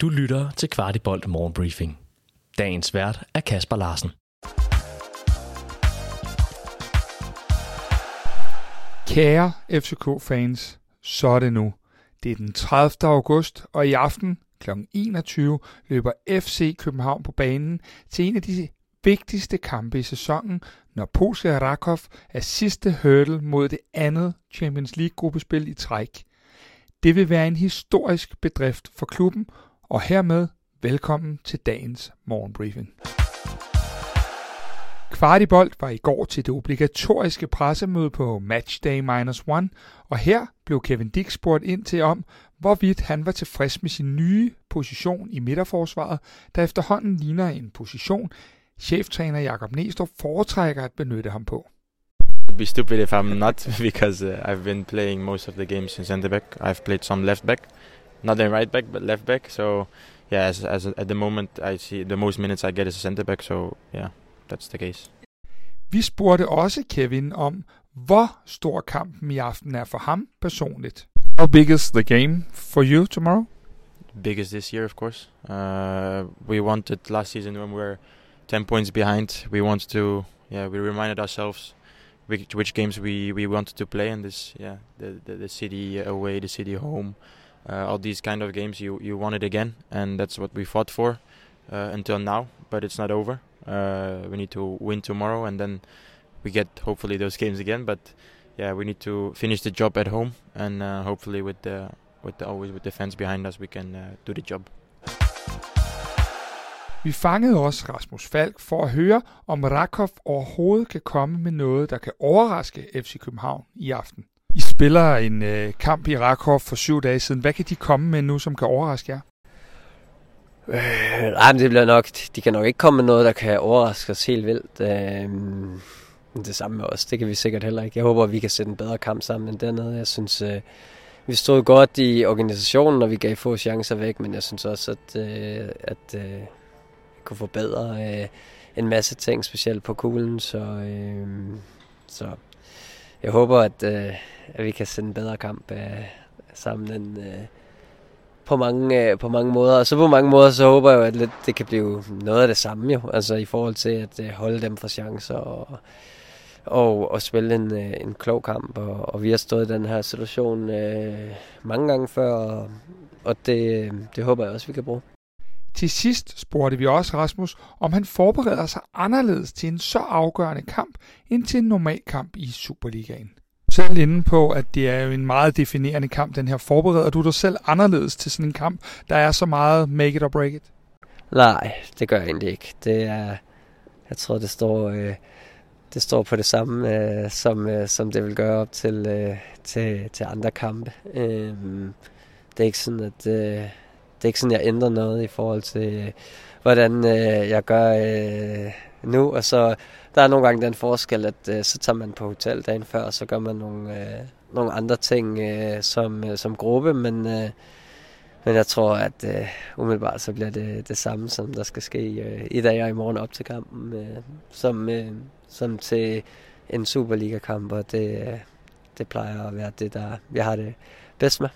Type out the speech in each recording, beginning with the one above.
Du lytter til Kvartibolt Morgenbriefing. Dagens vært er Kasper Larsen. Kære FCK-fans, så er det nu. Det er den 30. august, og i aften kl. 21 løber FC København på banen til en af de vigtigste kampe i sæsonen, når Polska Rakov er sidste hurdle mod det andet Champions League-gruppespil i træk. Det vil være en historisk bedrift for klubben, og hermed velkommen til dagens morgenbriefing. Kvartibolt var i går til det obligatoriske pressemøde på Matchday Minus One, og her blev Kevin Dick spurgt ind til om, hvorvidt han var tilfreds med sin nye position i midterforsvaret, der efterhånden ligner en position, cheftræner Jakob Næstrup foretrækker at benytte ham på. It'd be stupid if I'm not because uh, I've been playing most of the games in center back. I've played some left back, not in right back, but left back. So yeah, as, as at the moment I see the most minutes I get is a centre back. So yeah, that's the case. Vi spurgte også Kevin om, hvor stor kampen i aften er for ham personligt. How big is the game for you tomorrow? Biggest this year, of course. Uh, we wanted last season when we were 10 points behind. We wanted to, yeah, we reminded ourselves which, which games we, we wanted to play in this, yeah, the, the, the city away, the city home, Uh, all these kind of games you, you want it again, and that's what we fought for uh, until now, but it's not over. Uh, we need to win tomorrow, and then we get hopefully those games again. But yeah, we need to finish the job at home, and uh, hopefully with the with the, always with the fans behind us, we can uh, do the job. Vi fangede også Rasmus Falk for at høre, om Rakov overhovedet kan komme med noget, der kan overraske FC København i aften. I spiller en øh, kamp i Rakov for syv dage siden. Hvad kan de komme med nu, som kan overraske jer? Øh, nej, men det bliver nok, de kan nok ikke komme med noget, der kan overraske os helt vildt. Øh, det samme med os, det kan vi sikkert heller ikke. Jeg håber, at vi kan sætte en bedre kamp sammen end dernede. Jeg synes, øh, vi stod godt i organisationen, og vi gav få chancer væk, men jeg synes også, at, øh, at øh, vi kunne forbedre øh, en masse ting, specielt på kuglen. Så, øh, så jeg håber, at, øh, at vi kan sende en bedre kamp øh, sammen end, øh, på mange, øh, på mange måder. Og så på mange måder, så håber jeg jo, at lidt, det kan blive noget af det samme jo. Altså i forhold til at øh, holde dem for chancer og, og, og spille en, øh, en klog kamp. Og, og vi har stået i den her situation øh, mange gange før, og, og det, øh, det håber jeg også, vi kan bruge. Til sidst spurgte vi også Rasmus, om han forbereder sig anderledes til en så afgørende kamp, end til en normal kamp i Superligaen. Selv inde på, at det er jo en meget definerende kamp, den her. Forbereder du dig selv anderledes til sådan en kamp, der er så meget make it or break it? Nej, det gør jeg egentlig ikke. Det er, jeg tror, det står, øh, det står på det samme, øh, som, øh, som det vil gøre op til, øh, til, til andre kampe. Øh, det er ikke sådan, at øh, det er ikke sådan, jeg ændrer noget i forhold til, øh, hvordan øh, jeg gør øh, nu. Og så der er nogle gange den forskel, at øh, så tager man på hotel dagen før, og så gør man nogle, øh, nogle andre ting øh, som, øh, som gruppe, men, øh, men jeg tror, at øh, umiddelbart så bliver det det samme, som der skal ske øh, i dag og i morgen op til kampen, øh, som, øh, som til en Superliga-kamp, og det, øh, det plejer at være det, der jeg har det bedst med.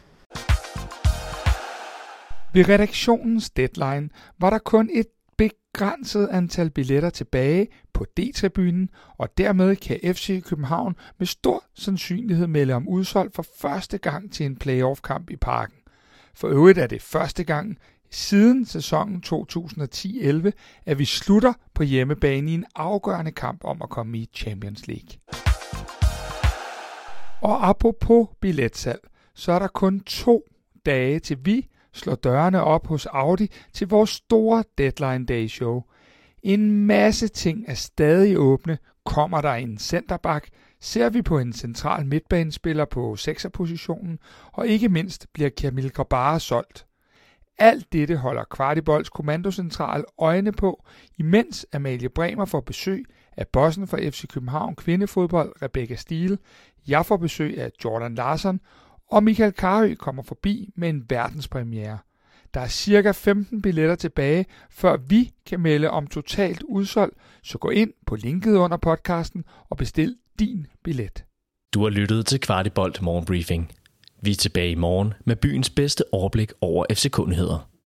Ved redaktionens deadline var der kun et begrænset antal billetter tilbage på D-tribunen, og dermed kan FC København med stor sandsynlighed melde om udsolgt for første gang til en playoff-kamp i parken. For øvrigt er det første gang siden sæsonen 2010-11, at vi slutter på hjemmebane i en afgørende kamp om at komme i Champions League. Og apropos billetsalg, så er der kun to dage til vi slår dørene op hos Audi til vores store Deadline Day show. En masse ting er stadig åbne. Kommer der en centerback, ser vi på en central midtbanespiller på 6'er positionen, og ikke mindst bliver Kamil Grabara solgt. Alt dette holder Kvartibolds kommandocentral øjne på, imens Amalie Bremer får besøg af bossen for FC København kvindefodbold Rebecca Stiel. Jeg får besøg af Jordan Larsen, og Michael Karø kommer forbi med en verdenspremiere. Der er cirka 15 billetter tilbage, før vi kan melde om totalt udsolgt, så gå ind på linket under podcasten og bestil din billet. Du har lyttet til Kvartibolt Morgenbriefing. Vi er tilbage i morgen med byens bedste overblik over FC-kundigheder.